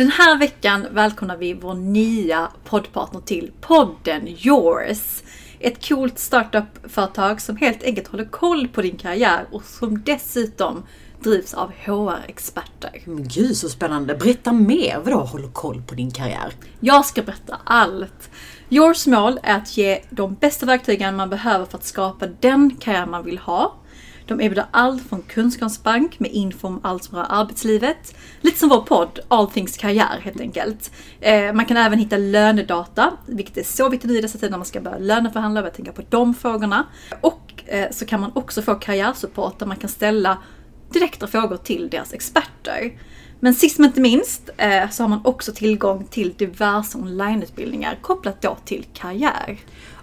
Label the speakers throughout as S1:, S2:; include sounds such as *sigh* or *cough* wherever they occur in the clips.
S1: Den här veckan välkomnar vi vår nya poddpartner till podden Yours. Ett coolt startup-företag som helt enkelt håller koll på din karriär och som dessutom drivs av HR-experter.
S2: Men gud så spännande. Berätta mer. Vadå håller koll på din karriär?
S1: Jag ska berätta allt. Yours mål är att ge de bästa verktygen man behöver för att skapa den karriär man vill ha. De erbjuder allt från kunskapsbank med info om allt som rör arbetslivet. Lite som vår podd, All Things Karriär helt enkelt. Eh, man kan även hitta lönedata, vilket är så viktigt nu i dessa tider när man ska börja löneförhandla, och tänka på de frågorna. Och eh, så kan man också få karriärsupport där man kan ställa direkta frågor till deras experter. Men sist men inte minst eh, så har man också tillgång till diverse onlineutbildningar kopplat då till karriär.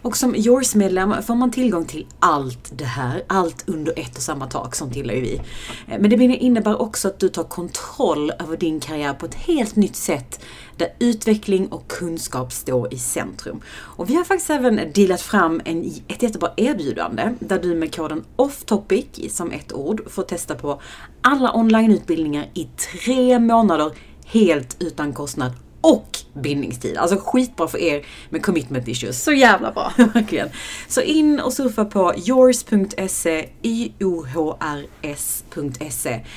S2: Och som Yours-medlem får man tillgång till allt det här, allt under ett och samma tak, som tillhör ju vi. Eh, men det innebär också att du tar kontroll över din karriär på ett helt nytt sätt där utveckling och kunskap står i centrum. Och vi har faktiskt även dealat fram en, ett jättebra erbjudande där du med koden OFFTOPIC som ett ord får testa på alla onlineutbildningar i tre månader helt utan kostnad och bindningstid. Alltså skitbra för er med commitment issues.
S1: Så jävla bra! *laughs*
S2: Verkligen. Så in och surfa på yours.se, yohrs.se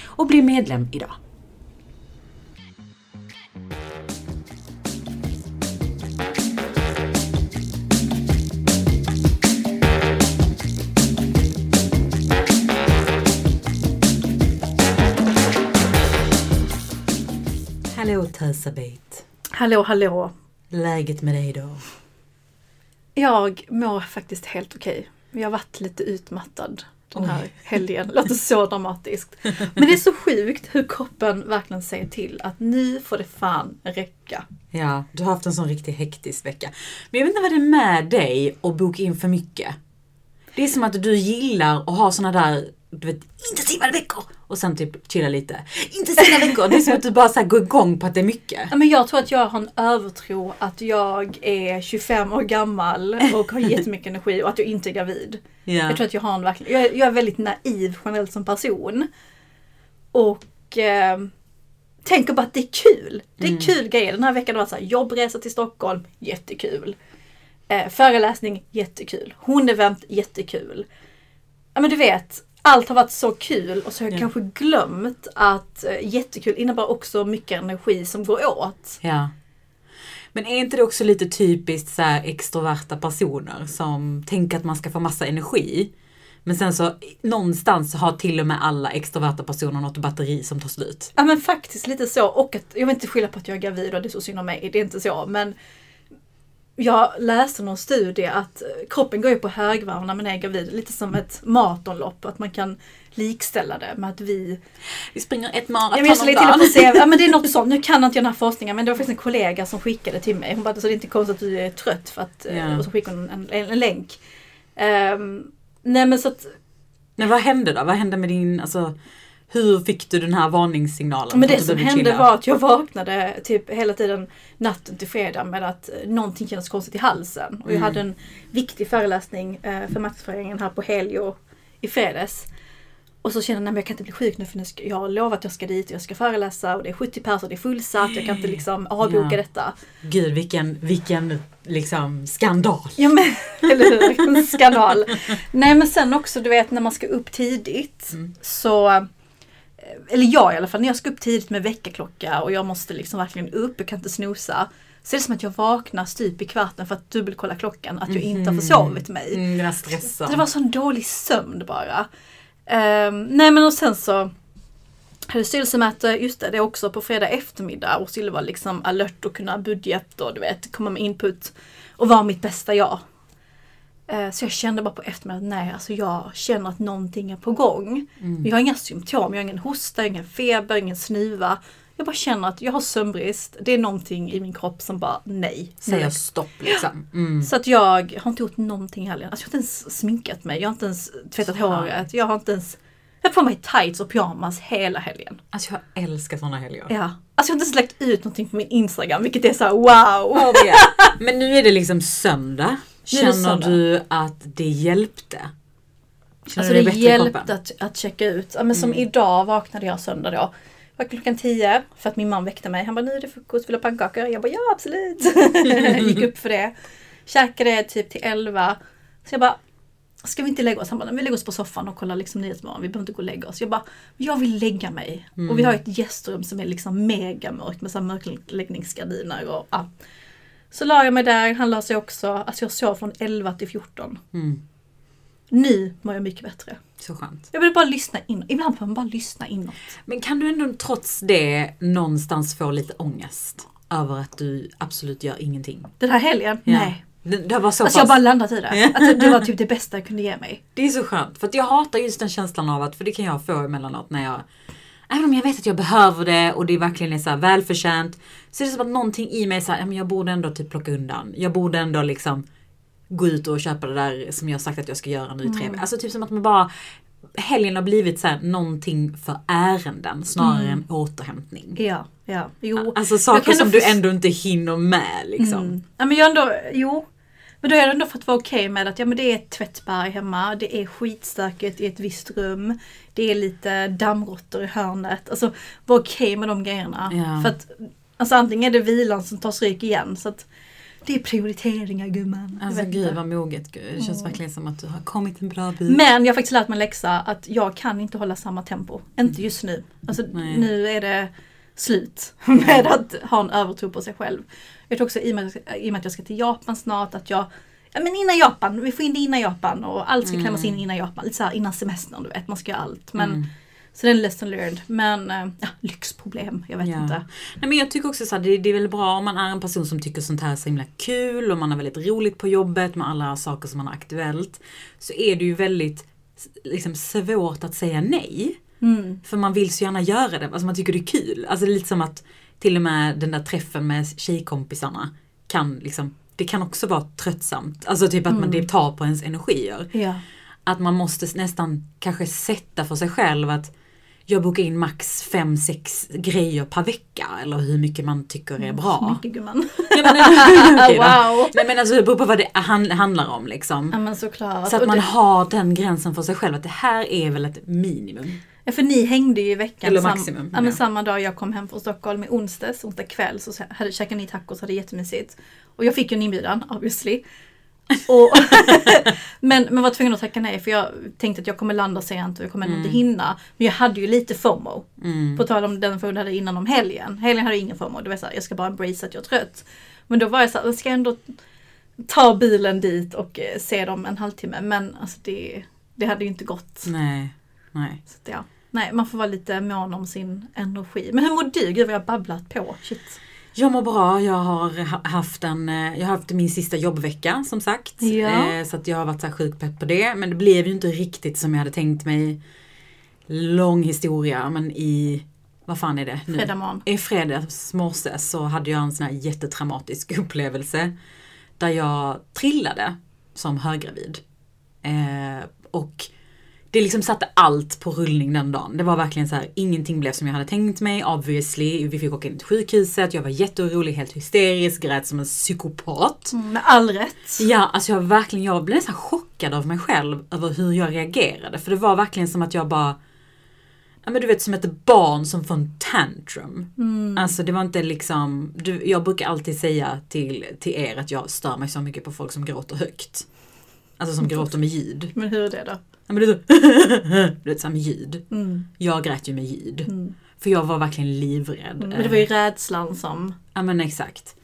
S2: och bli medlem idag. Hallå Tösabit.
S1: Hallå hallå!
S2: Läget med dig då?
S1: Jag mår faktiskt helt okej. Jag har varit lite utmattad den här *laughs* helgen. Låter så dramatiskt. Men det är så sjukt hur kroppen verkligen säger till att nu får det fan räcka.
S2: Ja, du har haft en sån riktigt hektisk vecka. Men jag vet inte vad det är med dig att boka in för mycket. Det är som att du gillar att ha såna där, du vet, intensiva veckor och sen typ chilla lite. Intensiva veckor! Det är som att du bara så går igång på att det är mycket.
S1: Ja, Men jag tror att jag har en övertro att jag är 25 år gammal och har jättemycket energi och att jag inte är gravid.
S2: Ja.
S1: Jag tror att jag har en verkligen, jag, jag är väldigt naiv generellt som person. Och eh, tänker bara att det är kul. Det är kul grejer. Den här veckan har det varit så här, jobbresa till Stockholm, jättekul. Eh, föreläsning, jättekul. Hundevent, jättekul. Ja men du vet, allt har varit så kul och så har jag
S2: Ja.
S1: kanske glömt att eh, jättekul innebär också mycket energi som går åt.
S2: Ja. Men är inte det också lite typiskt så här extroverta personer som tänker att man ska få massa energi. Men sen så någonstans har till och med alla extroverta personer något batteri som tar slut.
S1: Ja men faktiskt lite så och att, jag vill inte skylla på att jag är gravid och det är så synd om mig, det är inte så men jag läste någon studie att kroppen går ju på högvarv när man är gravid, lite som ett maratonlopp, att man kan likställa det med att vi...
S2: Vi springer ett
S1: Jag
S2: maraton
S1: minns
S2: om dagen.
S1: se, ja men det är något *laughs* sånt, nu kan inte jag den här forskningen men det var faktiskt en kollega som skickade till mig. Hon bara, så det är inte konstigt att du är trött för att, eh,
S2: Ja.
S1: och så skickade hon en, en, en länk. Ehm, nej men så att
S2: Men vad hände då? Vad hände med din, alltså hur fick du den här varningssignalen?
S1: Men det
S2: att
S1: som hände
S2: chilla?
S1: var att jag vaknade typ hela tiden natten till fredag med att någonting kändes konstigt i halsen. Och jag
S2: Mm.
S1: hade en viktig föreläsning eh, för marknadsföringen här på Helio i fredags. Och så kände jag, men jag kan inte bli sjuk nu för nu ska, jag har lovat att jag ska dit och jag ska föreläsa och det är 70 personer, det är fullsatt, jag kan inte liksom avboka
S2: Ja.
S1: detta.
S2: Gud vilken, vilken liksom skandal.
S1: Ja men, *laughs* eller hur? Skandal. Nej men sen också du vet när man ska upp tidigt
S2: Mm.
S1: så eller jag i alla fall, när jag ska upp tidigt med väckarklocka och jag måste liksom verkligen upp, jag kan inte snosa. Så är det som att jag vaknar stup i kvarten för att dubbelkolla klockan, att jag inte har försovit mig.
S2: Mm.
S1: Så det var sån dålig sömn bara. Ehm, nej men och sen så hade styrelsemöte, just det, det är också på fredag eftermiddag och skulle vara liksom alert och kunna budget och du vet, komma med input och vara mitt bästa jag. Eh, Så jag kände bara på eftermiddagen, nej alltså jag känner att någonting är på gång.
S2: Mm.
S1: Jag har inga symptom, jag har ingen hosta, ingen feber, ingen snuva. Jag bara känner att jag har sömnbrist, det är någonting i min kropp som bara nej.
S2: Säger stopp liksom. Mm.
S1: Så att jag har inte gjort någonting i helgen. Alltså jag har inte ens sminkat mig, jag har inte ens tvättat
S2: Fan.
S1: håret, jag har inte ens... Jag har på mig tights och pyjamas hela helgen.
S2: Alltså jag älskar såna helger.
S1: Ja. Alltså jag har inte ens lagt ut någonting på min Instagram, vilket är så här: wow!
S2: Oh, *laughs* yeah. Men nu är det liksom söndag.
S1: Det
S2: Känner du att det hjälpte? Känner
S1: Alltså det
S2: i
S1: hjälpte att, att checka ut. Ja, men som
S2: Mm.
S1: idag vaknade jag söndag då. var klockan tio för att min man väckte mig. Han bara, nu är det frukost, vill du ha pannkakor? Jag bara, ja absolut. *laughs* Gick upp för det. Käkade typ till elva. Så jag bara, ska vi inte lägga oss? Han bara, vi lägger oss på soffan och kollar liksom Nyhetsmorgon. Vi behöver inte gå och lägga oss. Jag bara, jag vill lägga mig. Och vi har ett gästrum som är liksom mega mörkt med så mörkläggningsgardiner och ja. Så la jag mig där, han la sig också. Alltså jag sov från 11 till 14.
S2: Mm.
S1: Nu mår jag mycket bättre.
S2: Så skönt.
S1: Jag vill bara lyssna in. Ibland behöver man bara lyssna inåt.
S2: Men kan du ändå trots det någonstans få lite ångest över att du absolut gör ingenting?
S1: Den här helgen?
S2: Ja.
S1: Nej.
S2: Det, det var så
S1: Alltså jag
S2: pass-
S1: bara landat i det. Att det var typ det bästa jag kunde ge mig.
S2: Det är så skönt. För att jag hatar just den känslan av att, för det kan jag få emellanåt när jag Även om jag vet att jag behöver det och det verkligen är så här välförtjänt. Så är det som att någonting i mig säger, jag borde ändå typ plocka undan. Jag borde ändå liksom gå ut och köpa det där som jag sagt att jag ska göra nu i tre
S1: Mm.
S2: Alltså typ som att man bara Helgen har blivit så här någonting för ärenden snarare än återhämtning.
S1: Ja, ja. Jo.
S2: Alltså saker som du ändå inte hinner med liksom.
S1: Mm. Ja men jag ändå, jo. Men då har jag ändå fått vara okej med att ja men det är ett tvättberg hemma, det är skitstökigt i ett visst rum, det är lite dammråttor i hörnet. Alltså vara okej med de grejerna.
S2: Ja.
S1: För att alltså antingen är det vilan som tar stryk igen så att det är prioriteringar gumman.
S2: Alltså gud vad moget. Gud. Det känns
S1: Mm.
S2: verkligen som att du har kommit en bra bit.
S1: Men jag har faktiskt lärt mig läxa att jag kan inte hålla samma tempo. Inte just nu. Alltså
S2: Nej.
S1: nu är det slut *laughs* med att ha en övertro på sig själv. Jag tror också i och, med, i och med att jag ska till Japan snart att jag Ja men innan Japan, vi får in det innan Japan och allt ska klämmas in innan Japan. Lite såhär innan semestern du vet, man ska göra allt. Men,
S2: Mm.
S1: Så det är en lesson learned. Men eh, ja, lyxproblem, jag vet
S2: Ja.
S1: inte.
S2: Nej, men jag tycker också så här, det, det är väl bra om man är en person som tycker sånt här är så himla kul och man har väldigt roligt på jobbet med alla saker som man har aktuellt. Så är det ju väldigt liksom, svårt att säga nej.
S1: Mm.
S2: För man vill så gärna göra det, alltså man tycker det är kul. Alltså det är lite som att till och med den där träffen med tjejkompisarna kan liksom, det kan också vara tröttsamt. Alltså typ att man det tar på ens energier.
S1: Ja.
S2: Att man måste nästan kanske sätta för sig själv att jag bokar in max 5-6 grejer per vecka eller hur mycket man tycker är bra. *laughs*
S1: Mycket gumman.
S2: Ja, men, *laughs* då.
S1: wow!
S2: Nej men alltså det beror på vad det han- handlar om liksom.
S1: Ja men såklart.
S2: Så att man
S1: det,
S2: har den gränsen för sig själv att det här är väl ett minimum.
S1: Ja, för ni hängde ju i veckan.
S2: Eller
S1: sam-
S2: maximum,
S1: ja, men samma dag jag kom hem från Stockholm i onsdags, onsdag kväll, så hade, käkade ni tacos, hade jättemysigt. Och jag fick ju en inbjudan, obviously. *laughs* Och *laughs* men, men var tvungen att tacka nej för jag tänkte att jag kommer landa sent och jag kommer ändå inte hinna. Men jag hade ju lite FOMO.
S2: Mm.
S1: På tal om den FOMO jag hade innan om helgen. Helgen hade jag ingen FOMO. Det var så här, jag ska bara embrace att jag är trött. Men då var jag så här, jag ska ändå ta bilen dit och eh, se dem en halvtimme. Men alltså det, det hade ju inte gått.
S2: Nej, nej.
S1: Så ja. Nej, man får vara lite mån om sin energi. Men hur mår du? Gud vad jag har babblat på. Shit.
S2: Jag mår bra, jag har ha- haft en, eh, jag har haft min sista jobbvecka som sagt.
S1: Ja.
S2: Eh, Så att jag har varit så sjukt pepp på det. Men det blev ju inte riktigt som jag hade tänkt mig. Lång historia men i, vad fan är det nu?
S1: Fredag morgon.
S2: I fredags morse så hade jag en sån här jättetraumatisk *laughs* upplevelse. Där jag trillade som höggravid. Eh, och det liksom satte allt på rullning den dagen. Det var verkligen så här, ingenting blev som jag hade tänkt mig. Obviously, vi fick åka in till sjukhuset, jag var jätteorolig, helt hysterisk, grät som en psykopat.
S1: Mm, med all rätt.
S2: Ja, alltså jag verkligen, jag blev nästan chockad av mig själv över hur jag reagerade. För det var verkligen som att jag bara Ja men du vet som ett barn som får en tantrum. Alltså det var inte liksom, du, jag brukar alltid säga till, till er att jag stör mig så mycket på folk som gråter högt. Alltså som gråter med ljud.
S1: Men hur är det då?
S2: Ja men så, *laughs* du vet såhär med ljud.
S1: Mm.
S2: Jag grät ju med ljud.
S1: Mm.
S2: För jag var verkligen livrädd.
S1: Men det var ju rädslan som...
S2: Ja men exakt.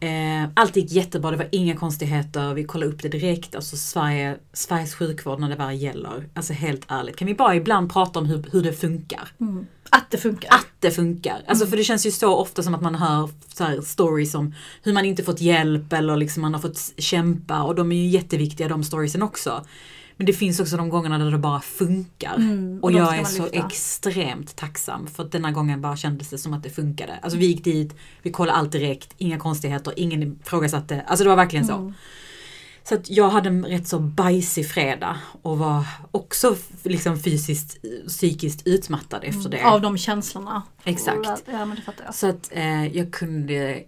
S2: Eh, allt gick jättebra, det var inga konstigheter. Vi kollade upp det direkt. Alltså Sverige, Sveriges sjukvård när det väl gäller. Alltså helt ärligt, kan vi bara ibland prata om hur, hur det funkar?
S1: Mm. Att det funkar.
S2: Att det funkar. Alltså för det känns ju så ofta som att man hör så stories om hur man inte fått hjälp eller liksom man har fått kämpa och de är ju jätteviktiga de storiesen också. Men det finns också de gångerna där det bara funkar.
S1: Mm, och
S2: och jag är så extremt tacksam för att denna gången bara kändes det som att det funkade. Alltså vi gick dit, vi kollade allt direkt, inga konstigheter, ingen ifrågasatte. Alltså det var verkligen.
S1: Mm.
S2: Så att jag hade en rätt så bajsig fredag och var också liksom fysiskt, psykiskt utmattad efter det.
S1: Av de känslorna.
S2: Exakt.
S1: Ja men det fattar jag.
S2: Så att eh, jag kunde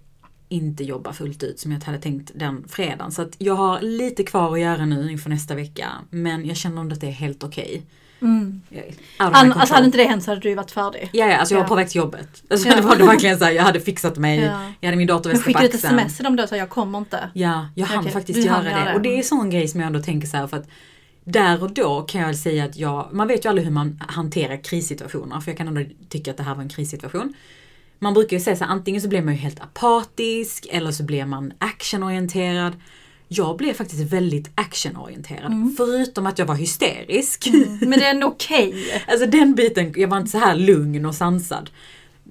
S2: inte jobba fullt ut som jag hade tänkt den fredagen. Så att jag har lite kvar att göra nu inför nästa vecka. Men jag känner ändå att det är helt okej.
S1: Mm. An, alltså hade inte det hänt så hade du varit färdig.
S2: Ja, ja, alltså jag var
S1: Ja.
S2: på väg till jobbet. Alltså,
S1: Ja.
S2: Det var det verkligen så här, jag hade fixat mig,
S1: Ja.
S2: jag hade min datorväska på
S1: skickade du ett
S2: axeln.
S1: sms till dem då och sa jag kommer inte?
S2: Ja, jag hann
S1: Okej,
S2: faktiskt
S1: du
S2: göra det.
S1: det.
S2: Och det är en sån grej som jag ändå tänker så här för att där och då kan jag säga att jag, man vet ju aldrig hur man hanterar krissituationer för jag kan ändå tycka att det här var en krissituation. Man brukar ju säga så här, antingen så blir man ju helt apatisk eller så blir man actionorienterad. Jag blev faktiskt väldigt actionorienterad.
S1: Mm.
S2: Förutom att jag var hysterisk.
S1: Men det är ändå okej. *laughs*
S2: Alltså den biten, jag var inte så här lugn och sansad.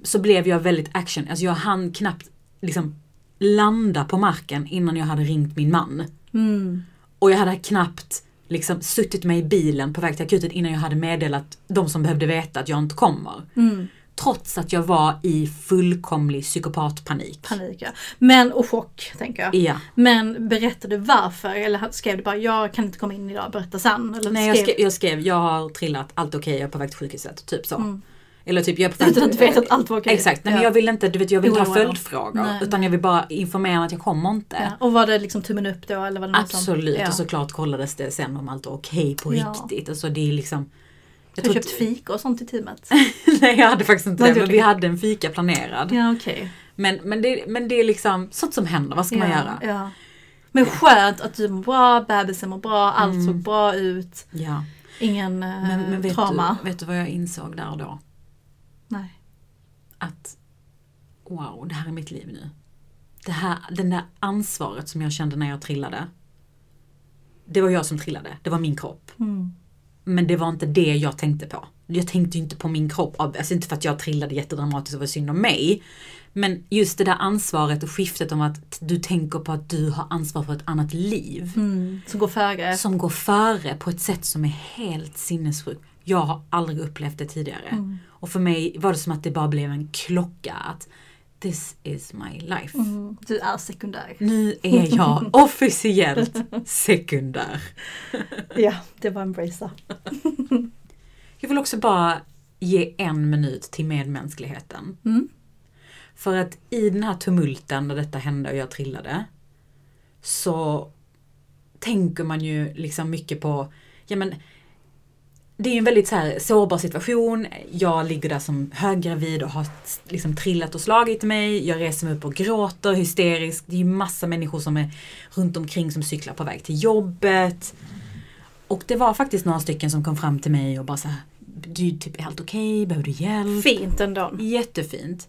S2: Så blev jag väldigt action, alltså jag hann knappt liksom landa på marken innan jag hade ringt min man.
S1: Mm.
S2: Och jag hade knappt liksom suttit med i bilen på väg till akuten innan jag hade meddelat de som behövde veta att jag inte kommer.
S1: Mm.
S2: Trots att jag var i fullkomlig psykopatpanik.
S1: Panik ja. Men, och chock tänker jag.
S2: Ja.
S1: Men berättade du varför? Eller skrev du bara jag kan inte komma in idag, berätta sen? Eller
S2: Nej jag skrev, jag skrev, jag har trillat, allt okej, jag är på väg till sjukhuset. Typ så.
S1: Mm.
S2: Eller typ jag är på väg
S1: Utan att du vet att allt var okej?
S2: Exakt, nej, men
S1: Ja.
S2: jag vill inte, du vet jag vill inte ha följdfrågor.
S1: Nej,
S2: utan jag vill bara informera att jag kommer inte.
S1: Ja. Och var det liksom tummen upp då? Eller var det
S2: Absolut,
S1: Som, ja.
S2: och såklart kollades det sen om allt var okej på
S1: Ja.
S2: riktigt. Alltså det är liksom... Jag
S1: Har du köpt fika och sånt i teamet? *laughs*
S2: Nej jag hade faktiskt inte det, men vi hade en fika planerad.
S1: ja okej.
S2: Men, men, det, men det är liksom sånt som händer, vad ska man
S1: ja,
S2: göra?
S1: Ja. Men skönt att du mår bra, bebisen mår bra, allt
S2: Mm.
S1: såg bra ut.
S2: Ja.
S1: Ingen eh,
S2: Men, men vet,
S1: trauma.
S2: du, vet du vad jag insåg där och då?
S1: Nej.
S2: Att wow, det här är mitt liv nu. Det här, den där ansvaret som jag kände när jag trillade. Det var jag som trillade, det var min kropp.
S1: Mm.
S2: Men det var inte det jag tänkte på. Jag tänkte ju inte på min kropp, alltså inte för att jag trillade jättedramatiskt och var synd om mig. Men just det där ansvaret och skiftet om att du tänker på att du har ansvar för ett annat liv.
S1: Mm. Som går före.
S2: Som går före på ett sätt som är helt sinnessjukt. Jag har aldrig upplevt det tidigare.
S1: Mm.
S2: Och för mig var det som att det bara blev en klocka att this is my life.
S1: Mm. Du är sekundär.
S2: Nu är jag *laughs* officiellt sekundär. *laughs*
S1: Ja, det var embracea. *laughs*
S2: Jag vill också bara ge en minut till medmänskligheten.
S1: Mm.
S2: För att i den här tumulten när detta hände och jag trillade så tänker man ju liksom mycket på, ja men det är en väldigt så här sårbar situation. Jag ligger där som höggravid och har liksom trillat och slagit mig. Jag reser mig upp och gråter hysteriskt. Det är massa människor som är runt omkring som cyklar på väg till jobbet. Och det var faktiskt några stycken som kom fram till mig och bara så här, du typ är helt okej, behöver du hjälp?
S1: Fint ändå.
S2: Jättefint.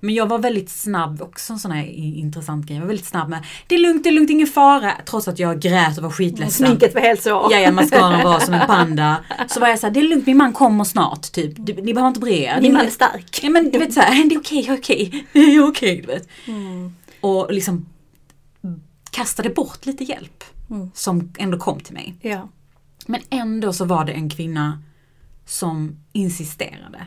S2: Men jag var väldigt snabb, också en sån här intressant grej, jag var väldigt snabb med Det är lugnt, det är lugnt, ingen fara. Trots att jag grät och var skitledsen.
S1: Sminket var helt så.
S2: Ja, mascaran var som en *laughs* panda. Så var jag såhär, det är lugnt, min man kommer snart. Typ. Ni behöver inte bry er.
S1: Min man är stark.
S2: Ja men du vet såhär, det är okej, är okej. *laughs* Jag är okej, du vet.
S1: Mm.
S2: Och liksom kastade bort lite hjälp.
S1: Mm.
S2: Som ändå kom till mig.
S1: Ja.
S2: Men ändå så var det en kvinna som insisterade.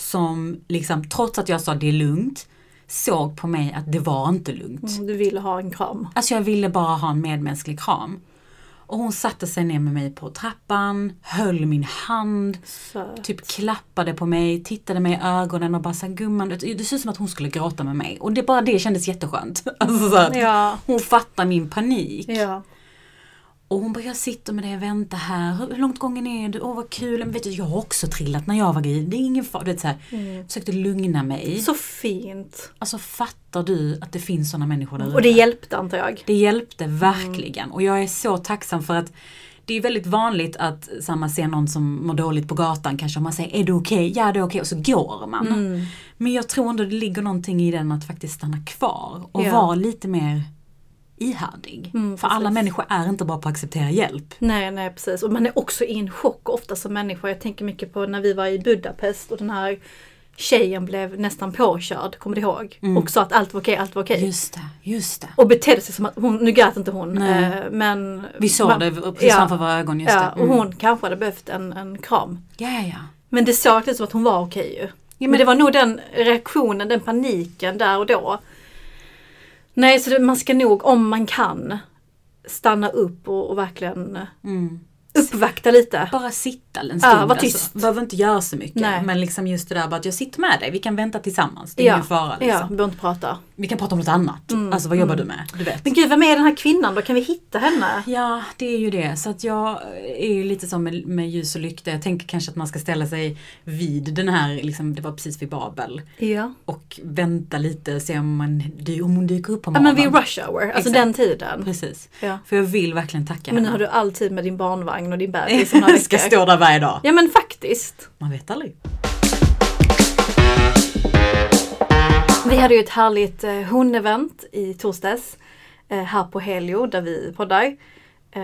S2: Som liksom, trots att jag sa det är lugnt, såg på mig att det var inte lugnt.
S1: Mm, Du ville ha en kram.
S2: Alltså jag ville bara ha en medmänsklig kram. Och hon satte sig ner med mig på trappan, höll min hand,
S1: Söt.
S2: typ klappade på mig, tittade mig i ögonen och bara sa gumman, det ser ut som att hon skulle gråta med mig. Och det bara det kändes jätteskönt. *laughs* Alltså så att
S1: Ja.
S2: Hon fattar min panik.
S1: Ja.
S2: Och hon bara, jag sitter med dig och väntar här. Hur, hur långt gången är du? Åh vad kul. Men vet du, jag har också trillat när jag var gravid. Det är ingen fara. Du vet, så här,
S1: Mm.
S2: Försökte lugna mig.
S1: Så fint.
S2: Alltså fattar du att det finns sådana människor där
S1: Och det
S2: ute?
S1: hjälpte antar jag.
S2: Det hjälpte verkligen. Och jag är så tacksam för att det är väldigt vanligt att så här, man ser någon som mår dåligt på gatan kanske och man säger är du okej? Ja det är okej och så går man.
S1: Mm.
S2: Men jag tror ändå det ligger någonting i den att faktiskt stanna kvar och
S1: Ja.
S2: vara lite mer ihärdig.
S1: Mm,
S2: för alla människor är inte bra på att acceptera hjälp.
S1: Nej, nej precis. Och man är också i en chock ofta som människa. Jag tänker mycket på när vi var i Budapest och den här tjejen blev nästan påkörd, kommer du ihåg?
S2: Mm.
S1: Och sa att allt var okej, allt var okej.
S2: Just det, just det.
S1: Och betedde sig som att hon, nu grät inte hon, eh, men...
S2: Vi såg
S1: man-
S2: det precis
S1: ja,
S2: framför våra ögon. Just
S1: Ja,
S2: det.
S1: och
S2: Mm.
S1: hon kanske hade behövt en, en kram.
S2: Ja, ja, ja.
S1: Men det såg ut som att hon var okej ju. men,
S2: men-
S1: det var nog den reaktionen, den paniken där och då. Nej, så det, man ska nog, om man kan, stanna upp och, och verkligen
S2: Mm.
S1: uppvakta lite.
S2: Bara sitta sitta en stund.
S1: Ja, var
S2: alltså.
S1: tyst.
S2: Behöver inte göra så mycket.
S1: Nej.
S2: Men liksom just det där bara att jag sitter med dig, vi kan vänta tillsammans. Det är ingen fara
S1: ja,
S2: liksom.
S1: vi behöver inte prata.
S2: Vi kan prata om något annat. Alltså vad jobbar du med? Du vet.
S1: Men gud, vem är den här kvinnan då? Kan vi hitta henne?
S2: Ja, det är ju det. Så att jag är ju lite som med, med ljus och lykta. Jag tänker kanske att man ska ställa sig vid den här, liksom, det var precis vid Babel.
S1: Ja.
S2: Och vänta lite, se om, man, om hon dyker upp på
S1: Ja
S2: morgonen.
S1: men vid rush hour, alltså
S2: Exakt.
S1: den tiden.
S2: Precis.
S1: Ja.
S2: För jag vill verkligen tacka
S1: Men nu
S2: henne.
S1: har du alltid med din barnvagn och din bebis *laughs*
S2: ska stå där varje dag.
S1: Ja men faktiskt.
S2: Man vet aldrig.
S1: Vi hade ju ett härligt eh, hundevent i torsdags. Eh, här på Helio där vi poddar. Eh,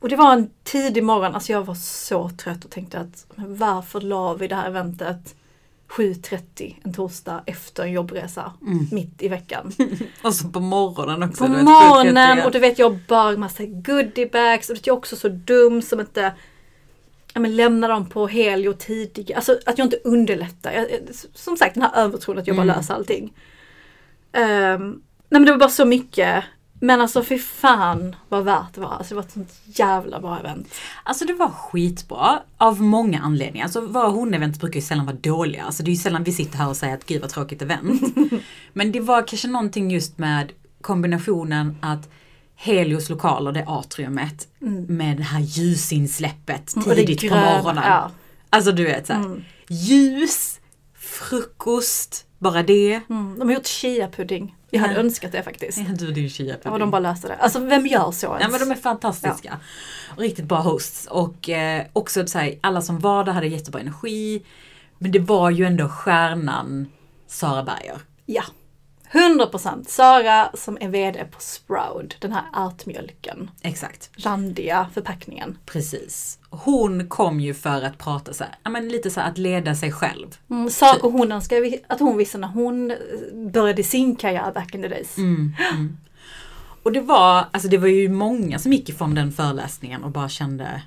S1: och det var en tidig morgon, alltså jag var så trött och tänkte att varför la vi det här eventet 7.30 en torsdag efter en jobbresa mitt i veckan.
S2: Och *laughs* så på morgonen också.
S1: På
S2: vet,
S1: morgonen
S2: 7.30.
S1: och du vet jag bar massa goodiebags och jag är också så dum som inte ja, men lämnar dem på helg och tidigt. Alltså att jag inte underlättar. Jag, som sagt den här övertron att jag bara
S2: Mm.
S1: löser allting. Ehm, nej men det var bara så mycket. Men alltså för fan vad värt det var. Alltså det var ett sånt jävla bra event.
S2: Alltså det var skitbra av många anledningar. Alltså våra hundevent brukar ju sällan vara dåliga. Alltså det är ju sällan vi sitter här och säger att gud vad tråkigt event. *laughs* Men det var kanske någonting just med kombinationen att Helios lokaler, det atriumet, med det här ljusinsläppet
S1: Mm,
S2: tidigt på morgonen.
S1: ja.
S2: Alltså du vet såhär,
S1: Mm.
S2: ljus, frukost, bara det.
S1: Mm, de har gjort chia-pudding. Jag hade
S2: Ja.
S1: önskat det faktiskt.
S2: Ja, du din chia
S1: Ja, de bara löste det. Alltså vem gör så ens?
S2: Ja men de är fantastiska. Och riktigt bra hosts. Och eh, också så här, alla som var där hade jättebra energi. Men det var ju ändå stjärnan Sara Berger.
S1: Ja. 100% Sara som är VD på Sproud, den här ärtmjölken.
S2: Exakt,
S1: Randiga förpackningen.
S2: precis. Hon kom ju för att prata så här, ja men lite så här att leda sig själv.
S1: Mm, saker hon önskar vi- att hon visste när hon eh, började sin karriär back in the days.
S2: Mm, mm. Och det var, alltså det var ju många som gick ifrån den föreläsningen och bara kände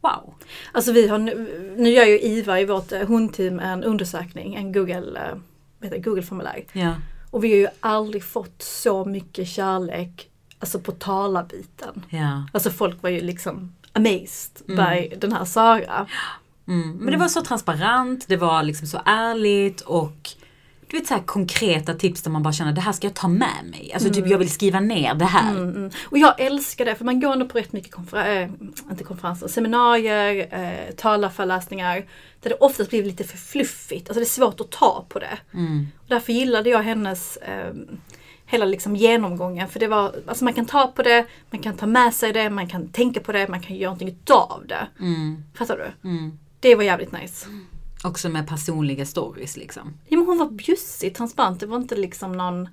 S2: Wow.
S1: Alltså vi har nu, nu gör ju IVA i vårt eh, hundteam en undersökning, en Google, eh, vad heter Google-formulär.
S2: Ja.
S1: Och vi har ju aldrig fått så mycket kärlek, alltså på talarbiten.
S2: Ja.
S1: Alltså folk var ju liksom amazed
S2: Mm.
S1: by den här Sara.
S2: Mm. Men det var så transparent, det var liksom så ärligt och du vet så här konkreta tips där man bara känner det här ska jag ta med mig. Alltså typ jag vill skriva ner det här.
S1: Mm, mm. Och jag älskar det för man går ändå på rätt mycket konfer- äh, inte konferenser, seminarier, eh, talarföreläsningar. Där det oftast blir lite för fluffigt, alltså det är svårt att ta på det.
S2: Mm.
S1: Och därför gillade jag hennes eh, hela liksom genomgången. För det var, alltså man kan ta på det, man kan ta med sig det, man kan tänka på det, man kan göra någonting utav det.
S2: Mm.
S1: Fattar du?
S2: Mm.
S1: Det var jävligt nice.
S2: Också med personliga stories liksom.
S1: Ja men hon var bjussig, transparent. Det var inte liksom någon...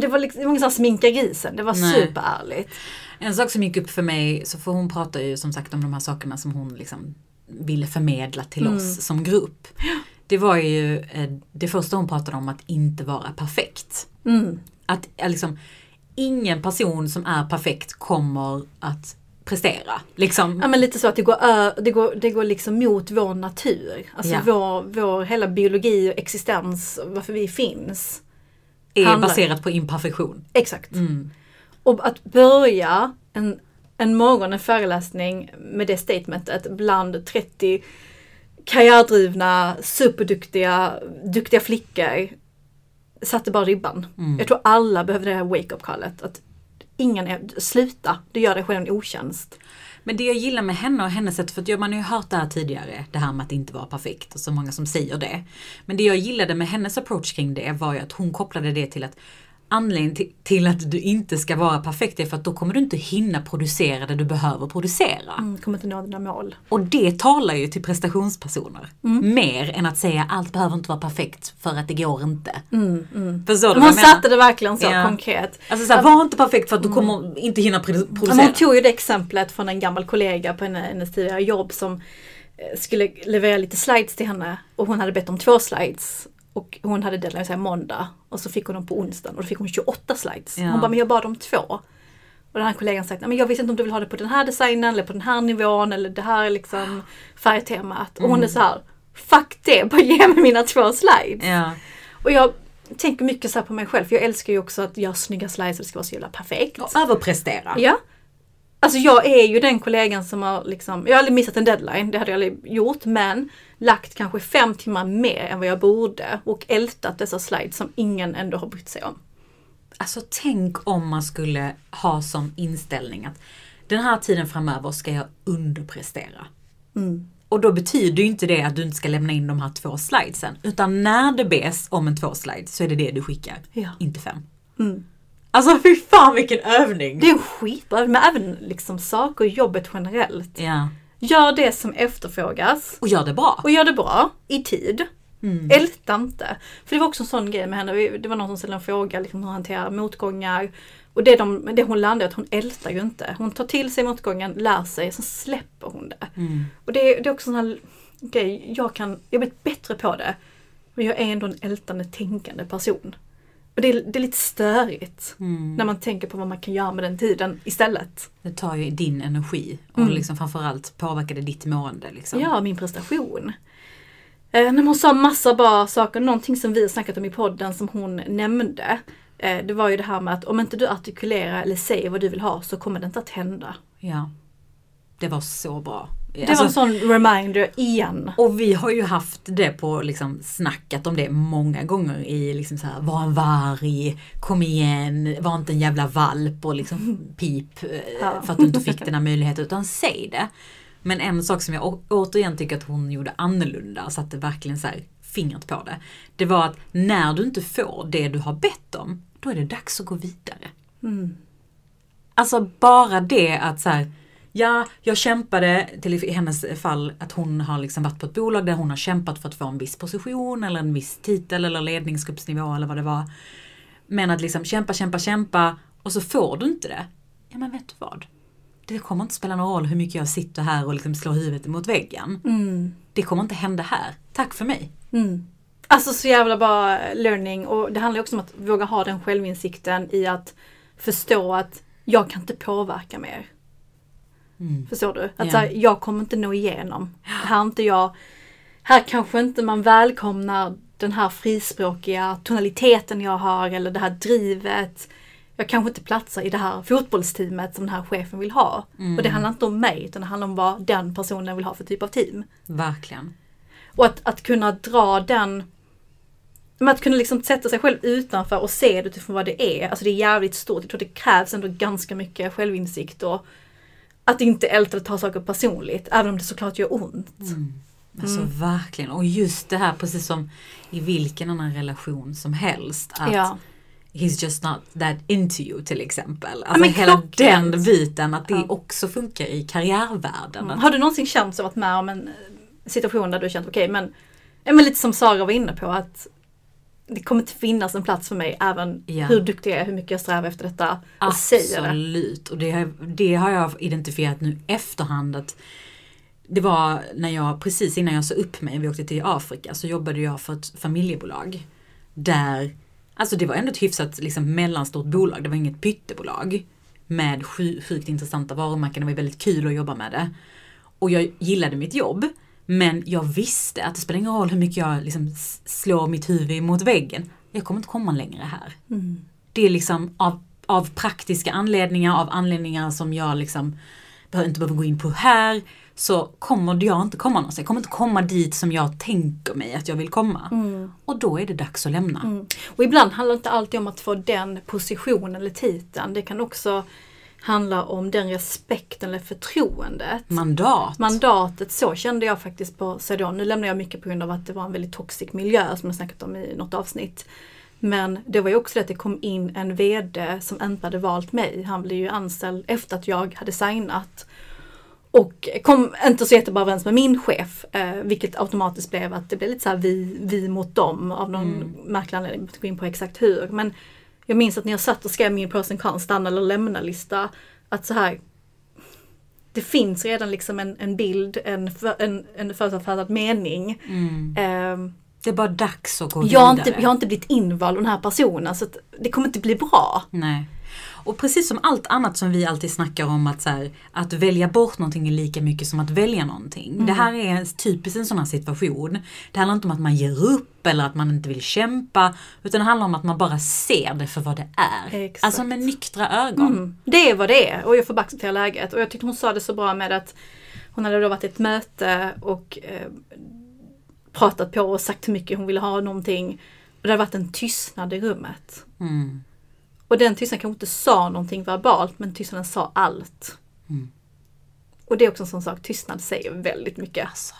S1: Det var, liksom, det var ingen sån här sminka grisen, det var
S2: Nej.
S1: superärligt.
S2: En sak som gick upp för mig, så för hon pratar ju som sagt om de här sakerna som hon liksom ville förmedla till
S1: Mm.
S2: oss som grupp. Det var ju eh, det första hon pratade om att inte vara perfekt.
S1: Mm.
S2: Att eh, liksom, ingen person som är perfekt kommer att prestera. Liksom.
S1: Ja men lite så att det går, det går, det går liksom mot vår natur. Alltså
S2: Ja.
S1: vår, vår hela biologi och existens, varför vi finns.
S2: är
S1: handlar-
S2: baserat på imperfektion.
S1: Exakt.
S2: Mm.
S1: Och att börja en, en morgon, en föreläsning med det statementet bland 30 karriärdrivna, superduktiga, duktiga flickor satte bara ribban.
S2: Mm.
S1: Jag tror alla behöver det här wake-up callet. Att ingen är, sluta, du gör dig själv en otjänst.
S2: Men det jag gillar med henne och hennes sätt, för att man har ju hört det här tidigare, det här med att inte vara perfekt och så många som säger det. Men det jag gillade med hennes approach kring det var ju att hon kopplade det till att anledningen till, att du inte ska vara perfekt är för att då kommer du inte hinna producera det du behöver producera.
S1: Mm, kommer inte nå dina mål.
S2: Och det talar ju till prestationspersoner. Mer än att säga allt behöver inte vara perfekt för att det går inte. Förstår du
S1: Men
S2: vad
S1: hon satte det verkligen så
S2: Ja.
S1: konkret.
S2: Alltså såhär, var inte perfekt för att du kommer inte hinna produ-
S1: Ja, men
S2: producera.
S1: hon tog ju det exemplet från en gammal kollega på henne- hennes tidigare jobb som eh, skulle leverera lite slides till henne och hon hade bett om två slides. Och hon hade deadline säga måndag och så fick hon dem på onsdagen och då fick hon 28 slides.
S2: Ja.
S1: Hon bara, men jag bad om två. Och den här kollegan "Nej, men jag visste inte om du vill ha det på den här designen eller på den här nivån eller det här liksom färgtemat. Och hon är så här, fuck det, bara ge mig mina två slides.
S2: Ja.
S1: Och jag tänker mycket så på mig själv för jag älskar ju också att göra snygga slides och det ska vara så jävla perfekt.
S2: Och överprestera.
S1: Ja. Alltså jag är ju den kollegan som har liksom, jag har aldrig missat en deadline, det hade jag aldrig gjort, men lagt kanske fem timmar mer än vad jag borde och ältat dessa slides som ingen ändå har brytt sig om.
S2: Alltså tänk om man skulle ha som inställning att den här tiden framöver ska jag underprestera.
S1: Mm.
S2: Och då betyder ju inte det att du inte ska lämna in de här två slidesen. Utan när det bes om en två slides så är det det du skickar.
S1: Ja.
S2: Inte fem.
S1: Mm.
S2: Alltså fy fan vilken övning!
S1: Det är en skitbra, men även liksom saker i jobbet generellt.
S2: Ja.
S1: Gör det som efterfrågas
S2: Och gör det bra.
S1: och gör det bra i tid.
S2: Mm.
S1: Älta inte. För det var också en sån grej med henne. Det var någon som ställde en fråga liksom, hur hanterar motgångar. Och det, de, det hon landade att hon ältar ju inte. Hon tar till sig motgången, lär sig, sen släpper hon det.
S2: Mm.
S1: Och det, är- det är också en sån här grej, jag kan, jag blir bättre på det. Men jag är ändå en ältande, tänkande person. Och det är, det är lite störigt.
S2: Mm.
S1: När man tänker på vad man kan göra med den tiden istället.
S2: Det tar ju din energi och
S1: Mm.
S2: liksom framförallt påverkar det ditt mående. Liksom.
S1: Ja, min prestation. Eh, när hon sa massa bra saker, någonting som vi har snackat om i podden som hon nämnde. Eh, det var ju det här med att om inte du artikulerar eller säger vad du vill ha så kommer det inte att hända.
S2: Ja. Det var så bra.
S1: Det
S2: Alltså,
S1: var en sån reminder igen.
S2: Och vi har ju haft det på liksom snackat om det många gånger i liksom så här, var en varg, kom igen, var inte en jävla valp och liksom *laughs* pip eh,
S1: Ja.
S2: för att du inte fick den här möjligheten utan säg det. Men en sak som jag återigen tycker att hon gjorde annorlunda, satte verkligen så här fingret på det. Det var att när du inte får det du har bett om, då är det dags att gå vidare.
S1: Mm.
S2: Alltså bara det att så här, ja, jag kämpade, till i hennes fall, att hon har liksom varit på ett bolag där hon har kämpat för att få en viss position eller en viss titel eller ledningsgruppsnivå eller vad det var. Men att liksom kämpa, kämpa, kämpa och så får du inte det. Ja men vet du vad? Det kommer inte spela någon roll hur mycket jag sitter här och liksom slår huvudet mot väggen.
S1: Mm.
S2: Det kommer inte hända här. Tack för mig.
S1: Mm. Alltså så jävla bra learning och det handlar också om att våga ha den självinsikten i att förstå att jag kan inte påverka mer.
S2: Mm.
S1: Förstår du? Att så här, jag kommer inte nå igenom. Här, är inte jag, här kanske inte man välkomnar den här frispråkiga tonaliteten jag har eller det här drivet. Jag kanske inte platsar i det här fotbollsteamet som den här chefen vill ha. Och det handlar inte om mig utan det handlar om vad den personen vill ha för typ av team.
S2: Verkligen.
S1: Och att, att kunna dra den men att kunna liksom sätta sig själv utanför och se det utifrån vad det är. Alltså det är jävligt stort. Jag tror det krävs ändå ganska mycket självinsikt och att inte älta eller ta saker personligt. Även om det såklart gör ont.
S2: Alltså verkligen. Och just det här precis som i vilken annan relation som helst. Att
S1: Ja.
S2: He's just not that into you till exempel.
S1: men
S2: Alltså hela
S1: klockrent.
S2: den biten att det
S1: Ja.
S2: också funkar i karriärvärlden. Att,
S1: Har du någonsin känt så varit med om en eh, situation där du känt okej men, ja, men lite som Sara var inne på att det kommer inte finnas en plats för mig även
S2: Ja.
S1: hur duktig jag är, hur mycket jag strävar efter detta.
S2: Absolut. Och det, har- det har jag identifierat nu efterhand att det var när jag, precis innan jag sa upp mig, vi åkte till Afrika, så jobbade jag för ett familjebolag. Där, alltså det var ändå ett hyfsat liksom, mellanstort bolag, det var inget pyttebolag. Med sju- sjukt intressanta varumärken, det var väldigt kul att jobba med det. Och jag gillade mitt jobb, men jag visste att det spelar ingen roll hur mycket jag liksom slår mitt huvud mot väggen. Jag kommer inte komma längre här
S1: Mm.
S2: det är liksom av, av praktiska anledningar, av anledningar som jag liksom inte behöver gå in på här, så kommer jag inte komma någonstans. Jag kommer inte komma dit som jag tänker mig att jag vill komma.
S1: Mm.
S2: Och då är det dags att lämna.
S1: Mm. Och ibland handlar det inte alltid om att få den positionen eller titeln. Det kan också handla om den respekten eller förtroendet.
S2: Mandat.
S1: Mandatet, så kände jag faktiskt på Cedon. Nu lämnade jag mycket på grund av att det var en väldigt toxic miljö som jag snackat om i något avsnitt. Men det var ju också det att det kom in en VD som inte hade valt mig. Han blev ju anställd efter att jag hade signat. Och kom inte så jättebra överens med min chef. Eh, vilket automatiskt blev att det blev lite så vi, vi mot dem av någon märklig anledning. Jag inte gå in på exakt hur. Men jag minns att när jag satt och skrev min pros and cons, stanna eller lämna-lista. Att så här det finns redan liksom en, en bild, en, för, en, en förutfattad mening.
S2: Mm.
S1: Ehm,
S2: Det är bara dags att gå
S1: jag, har
S2: vidare.
S1: inte, jag har inte blivit invald av den här personen så det kommer inte bli bra.
S2: Nej. Och precis som allt annat som vi alltid snackar om att, så här, att välja bort någonting är lika mycket som att välja någonting.
S1: Mm.
S2: Det här är typiskt en sån här situation. Det handlar inte om att man ger upp eller att man inte vill kämpa. Utan det handlar om att man bara ser det för vad det är.
S1: Exakt.
S2: Alltså med nyktra ögon.
S1: Mm. Det är vad det är och jag får bara acceptera läget. Och jag tyckte hon sa det så bra med att hon hade då varit i ett möte och eh, pratat på och sagt hur mycket hon ville ha någonting. Och det hade varit en tystnad i rummet.
S2: Mm.
S1: Och den tystnaden kanske inte sa någonting verbalt men tystnaden sa allt.
S2: Mm.
S1: Och det är också en sån sak, tystnad säger väldigt mycket.
S2: Alltså,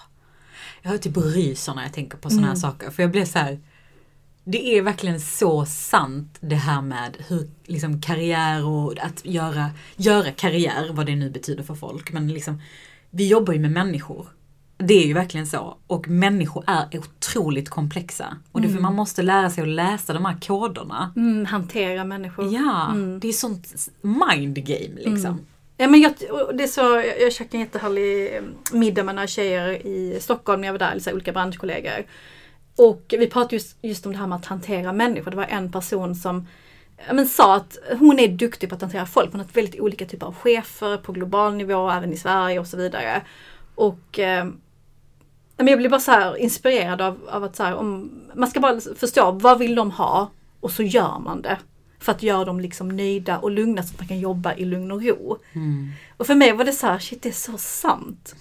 S2: jag typ ryser när jag tänker på sådana här
S1: Mm.
S2: saker. För jag blir så här. Det är verkligen så sant det här med hur liksom karriär och att göra, göra karriär, vad det nu betyder för folk. Men liksom, vi jobbar ju med människor. Det är ju verkligen så. Och människor är otroligt komplexa. Och det är för man måste lära sig att läsa de här koderna.
S1: Mm, hantera människor.
S2: Ja,
S1: Mm.
S2: det är sånt mind game liksom.
S1: Ja, men jag, det så, jag, jag käkade en jättehärlig eh, middag med några tjejer i Stockholm när jag var där, alltså olika branschkollegor. Och vi pratade just, just om det här med att hantera människor. Det var en person som men, sa att hon är duktig på att hantera folk. Hon har väldigt olika typer av chefer på global nivå, även i Sverige och så vidare. Och eh, men jag blir bara så här inspirerad av, av att så här, om, man ska bara förstå vad vill de ha och så gör man det. För att göra dem liksom nöjda och lugna så att man kan jobba i lugn och ro.
S2: Mm.
S1: Och för mig var det så här, shit det är så sant.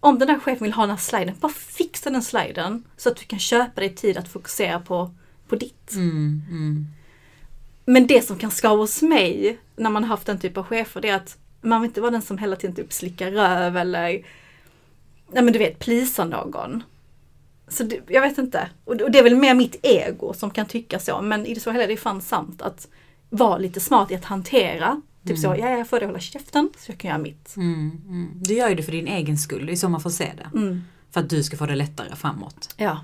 S1: Om den där chefen vill ha den här sliden, bara fixa den sliden så att du kan köpa dig tid att fokusera på, på ditt.
S2: Mm, mm.
S1: Men det som kan skava hos mig när man har haft den typen av chefer det är att man vill inte vara den som hela tiden typ slickar röv eller Nej men du vet, plisar någon. Så det, jag vet inte. Och, och det är väl mer mitt ego som kan tycka så. Men i det så hela är det fan sant att vara lite smart i att hantera. Typ så, ja jag får dig hålla käften så jag kan göra mitt.
S2: Mm, mm. Du gör ju det för din egen skull, det är så man får se det.
S1: Mm.
S2: För att du ska få det lättare framåt.
S1: Ja.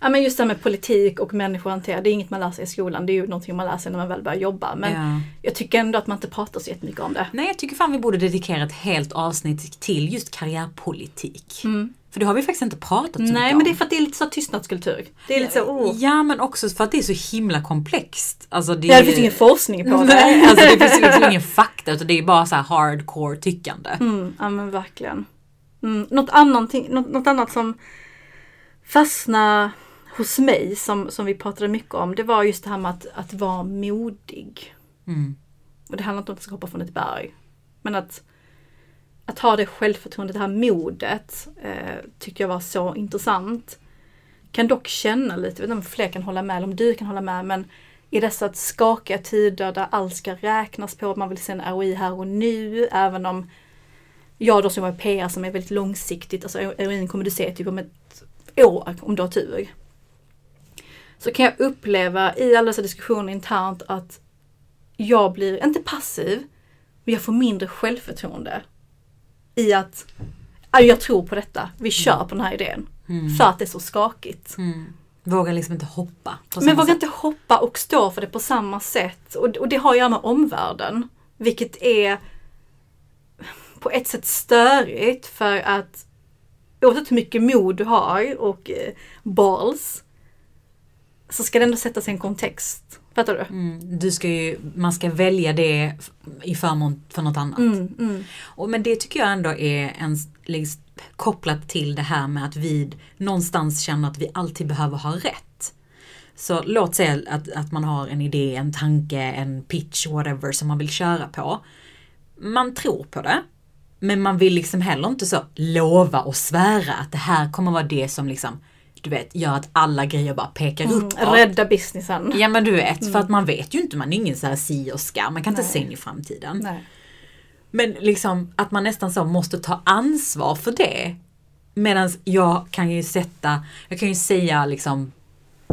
S1: Ja men just det här med politik och människor hantera, det är inget man lär sig i skolan. Det är ju någonting man lär sig när man väl börjar jobba. Men
S2: Ja.
S1: jag tycker ändå att man inte pratar så jättemycket om det.
S2: Nej, jag tycker fan vi borde dedikera ett helt avsnitt till just karriärpolitik.
S1: Mm.
S2: För det har vi faktiskt inte pratat så
S1: Nej
S2: mycket
S1: men
S2: om.
S1: det är för att det är lite så tystnadskultur. Det är lite så, oh.
S2: Ja, men också för att det är så himla komplext. Alltså det,
S1: Ja, det finns ingen forskning på *laughs* det.
S2: Nej, alltså det finns liksom ingen fakta utan det är bara så här hardcore tyckande.
S1: Mm, ja men verkligen. Mm, något, annat, något, något annat som fastnade hos mig som, som vi pratade mycket om det var just det här med att, att vara modig.
S2: Mm.
S1: Och det handlar inte om att hoppa från ett berg. Men att, att ha det självförtroendet, det här modet eh, tycker jag var så intressant. Kan dock känna lite, jag vet inte om fler kan hålla med, eller om du kan hålla med, men i dessa skakiga tider där allt ska räknas på, man vill se en ROI här och nu, även om jag då som är PR som är väldigt långsiktigt, alltså ROI kommer du se typ om ett år om du har tur. Så kan jag uppleva i alla dessa diskussioner internt att jag blir, inte passiv, men jag får mindre självförtroende. I att, "Ja, jag tror på detta, vi kör på den här idén.
S2: Mm.
S1: För att det är så skakigt.
S2: Mm. Vågar liksom inte hoppa.
S1: Men vågar
S2: sätt.
S1: inte hoppa och stå för det på samma sätt. Och, och det har att göra med omvärlden. Vilket är på ett sätt störigt för att oavsett hur mycket mod du har och eh, balls så ska det ändå sättas i en kontext. Fattar du?
S2: Mm. Du ska ju, man ska välja det i förmån för något annat.
S1: Mm, mm.
S2: Och, men det tycker jag ändå är en, liksom, kopplat till det här med att vi någonstans känner att vi alltid behöver ha rätt. Så låt säga att, att man har en idé, en tanke, en pitch, whatever som man vill köra på. Man tror på det. Men man vill liksom heller inte så lova och svära att det här kommer vara det som liksom, du vet, gör att alla grejer bara pekar
S1: Mm,
S2: uppåt.
S1: rädda businessen.
S2: Ja men du vet, för att man vet ju inte, man är ingen så här si och ska, man kan inte
S1: Nej.
S2: se in i framtiden.
S1: Nej.
S2: Men liksom att man nästan så måste ta ansvar för det. Medan jag kan ju sätta, jag kan ju säga liksom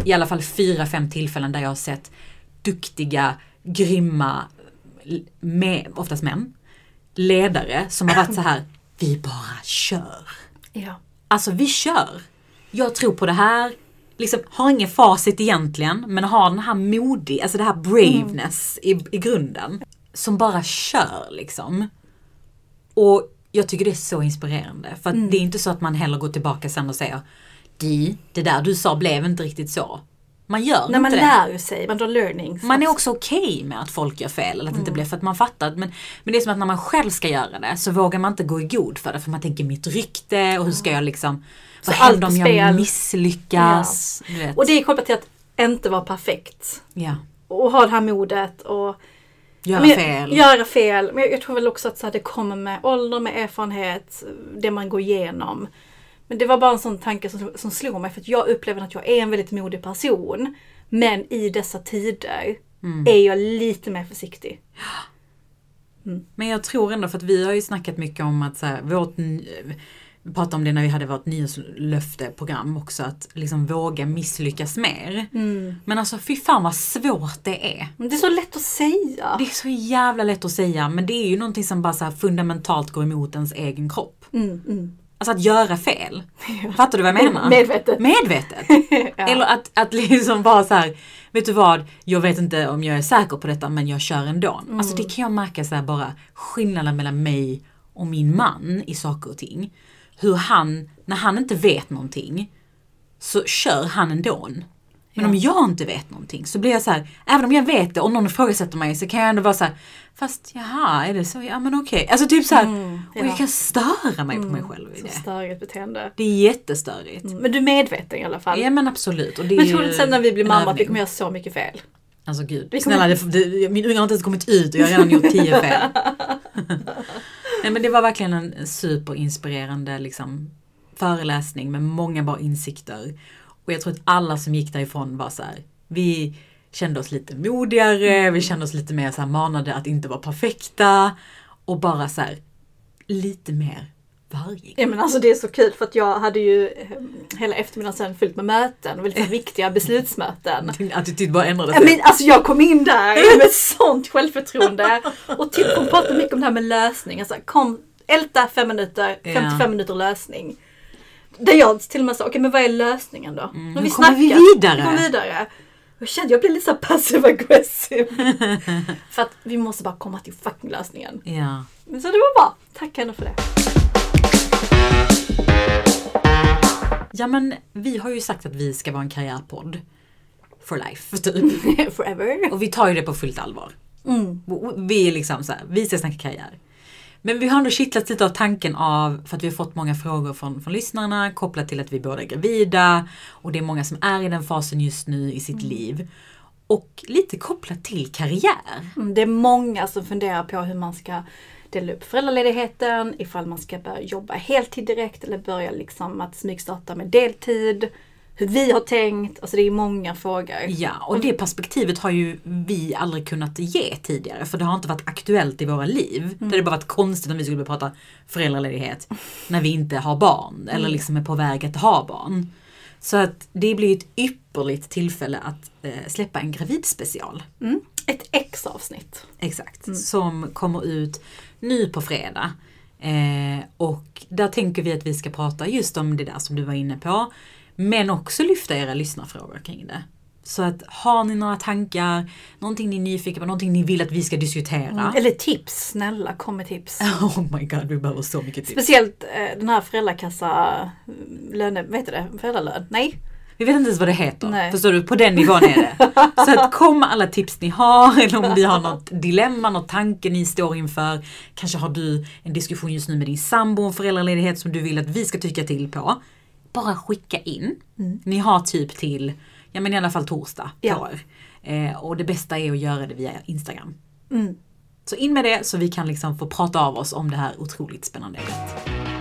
S2: i alla fall fyra, fem tillfällen där jag har sett duktiga, grymma, med, oftast män, ledare som har varit så här, *clears throat* vi bara kör.
S1: Ja.
S2: Alltså vi kör. Jag tror på det här. Liksom har ingen facit egentligen men har den här modig, alltså det här braveness i, i grunden. Som bara kör liksom. Och jag tycker det är så inspirerande. För att det är inte så att man heller går tillbaka sen och säger Di, det där du sa blev inte riktigt så. Man gör
S1: När man
S2: inte det.
S1: lär ju sig, man drar learnings.
S2: Man är också okej med att folk gör fel eller att det
S1: Mm.
S2: inte blir för att man fattar. Men, men det är som att när man själv ska göra det så vågar man inte gå i god för det för man tänker mitt rykte och hur ska jag liksom
S1: Så
S2: vad händer om jag misslyckas? Vet.
S1: Och det är kopplat till att inte vara perfekt.
S2: ja.
S1: Och ha det här modet och
S2: Göra
S1: Men
S2: fel.
S1: Göra fel. Men jag, jag tror väl också att så här, det kommer med ålder, med erfarenhet, det man går igenom. Men det var bara en sån tanke som, som slog mig för att jag upplever att jag är en väldigt modig person. Men i dessa tider
S2: Mm.
S1: är jag lite mer försiktig.
S2: Men jag tror ändå för att vi har ju snackat mycket om att så här, vårt, vi pratade om det när vi hade vårt nyårslöfteprogram också, att liksom våga misslyckas mer. Men alltså fy fan vad svårt det är.
S1: Men det är så lätt att säga.
S2: Det är så jävla lätt att säga men det är ju någonting som bara så fundamentalt går emot ens egen kropp.
S1: Mm, mm.
S2: Alltså att göra fel. Fattar du vad jag menar? *laughs*
S1: Medvetet.
S2: Medvetet. *laughs*
S1: Ja.
S2: Eller att, att liksom vara så här, vet du vad, jag vet inte om jag är säker på detta men jag kör ändå. Alltså det kan jag märka så här bara skillnaden mellan mig och min man i saker och ting. Hur han, när han inte vet någonting, så kör han ändå. Men
S1: Ja.
S2: om jag inte vet någonting så blir jag så här, även om jag vet det och någon ifrågasätter mig så kan jag ändå vara så här, fast jaha, är det så? Ja men okej. Alltså typ så här,
S1: Mm,
S2: och jag
S1: ja.
S2: kan störa mig på mig själv i det.
S1: störigt beteende.
S2: Det är jättestörigt.
S1: Men du är medveten i alla fall.
S2: Ja men absolut. Och det
S1: men tror du
S2: ju
S1: inte sen när vi blir mamma att vi kommer göra så mycket fel?
S2: Alltså gud,
S1: Vi
S2: snälla det, det, min unge har inte ens kommit ut och jag har redan gjort tio fel. *laughs* Nej men det var verkligen en superinspirerande liksom, föreläsning med många bra insikter. Och jag tror att alla som gick därifrån var så här, vi kände oss lite modigare, vi kände oss lite mer så här manade att inte vara perfekta och bara så här, lite mer varje
S1: Ja men alltså det är så kul för att jag hade ju eh, hela eftermiddagen sen fyllt med möten, väldigt *laughs* viktiga beslutsmöten.
S2: Din attityd bara ändrades.
S1: Ja, men alltså jag kom in där *laughs* med sånt självförtroende och typ hon pratade mycket om det här med lösning. Alltså kom, älta fem minuter,
S2: Ja.
S1: 55 minuter lösning. Där jag till och med sa, okej men vad är lösningen då? Mm,
S2: hur kommer vi vidare?
S1: Vi kommer vidare. Jag kände jag blev lite så passiv aggressiv. *laughs* för att vi måste bara komma till fucking lösningen.
S2: Ja.
S1: Men så det var bra. Tack henne för det.
S2: ja men vi har ju sagt att vi ska vara en karriärpodd. For life, typ. *laughs*
S1: Forever.
S2: Och vi tar ju det på fullt allvar.
S1: Mm.
S2: Vi är liksom så här, vi ska snacka karriär. Men vi har ändå kittlat lite av tanken av, för att vi har fått många frågor från, från lyssnarna kopplat till att vi båda är gravida och det är många som är i den fasen just nu i sitt liv. Och lite kopplat till karriär.
S1: Mm, Det är många som funderar på hur man ska dela upp föräldraledigheten, ifall man ska börja jobba heltid direkt eller börja liksom att smygstarta med deltid. Hur vi har tänkt, alltså det är många frågor.
S2: Ja, och det perspektivet har ju vi aldrig kunnat ge tidigare för det har inte varit aktuellt i våra liv. Det hade bara varit konstigt om vi skulle börja prata föräldraledighet när vi inte har barn eller liksom är på väg att ha barn. Så att det blir ett ypperligt tillfälle att eh, släppa en gravidspecial.
S1: Mm. Ett X-avsnitt.
S2: Exakt, som kommer ut nu på fredag. Eh, och där tänker vi att vi ska prata just om det där som du var inne på. Men också lyfta era lyssnarfrågor kring det. Så att har ni några tankar, någonting ni är nyfikna på, någonting ni vill att vi ska diskutera.
S1: Eller tips, snälla kom med tips. *laughs*
S2: Oh my god, vi behöver så mycket tips.
S1: Speciellt eh, den här föräldrakassa löne, vad heter det? Föräldralön? Nej?
S2: Vi vet inte ens vad det heter.
S1: Nej.
S2: Förstår du? På den nivån är det. *laughs* Så att kom med alla tips ni har eller om ni har något dilemma, något tanke ni står inför. Kanske har du en diskussion just nu med din sambo om föräldraledighet som du vill att vi ska tycka till på. Bara skicka in. Ni har typ till, ja men i alla fall torsdag på
S1: Ja.
S2: er. Eh, och det bästa är att göra det via Instagram.
S1: Mm.
S2: Så in med det så vi kan liksom få prata av oss om det här otroligt spännande ämnet.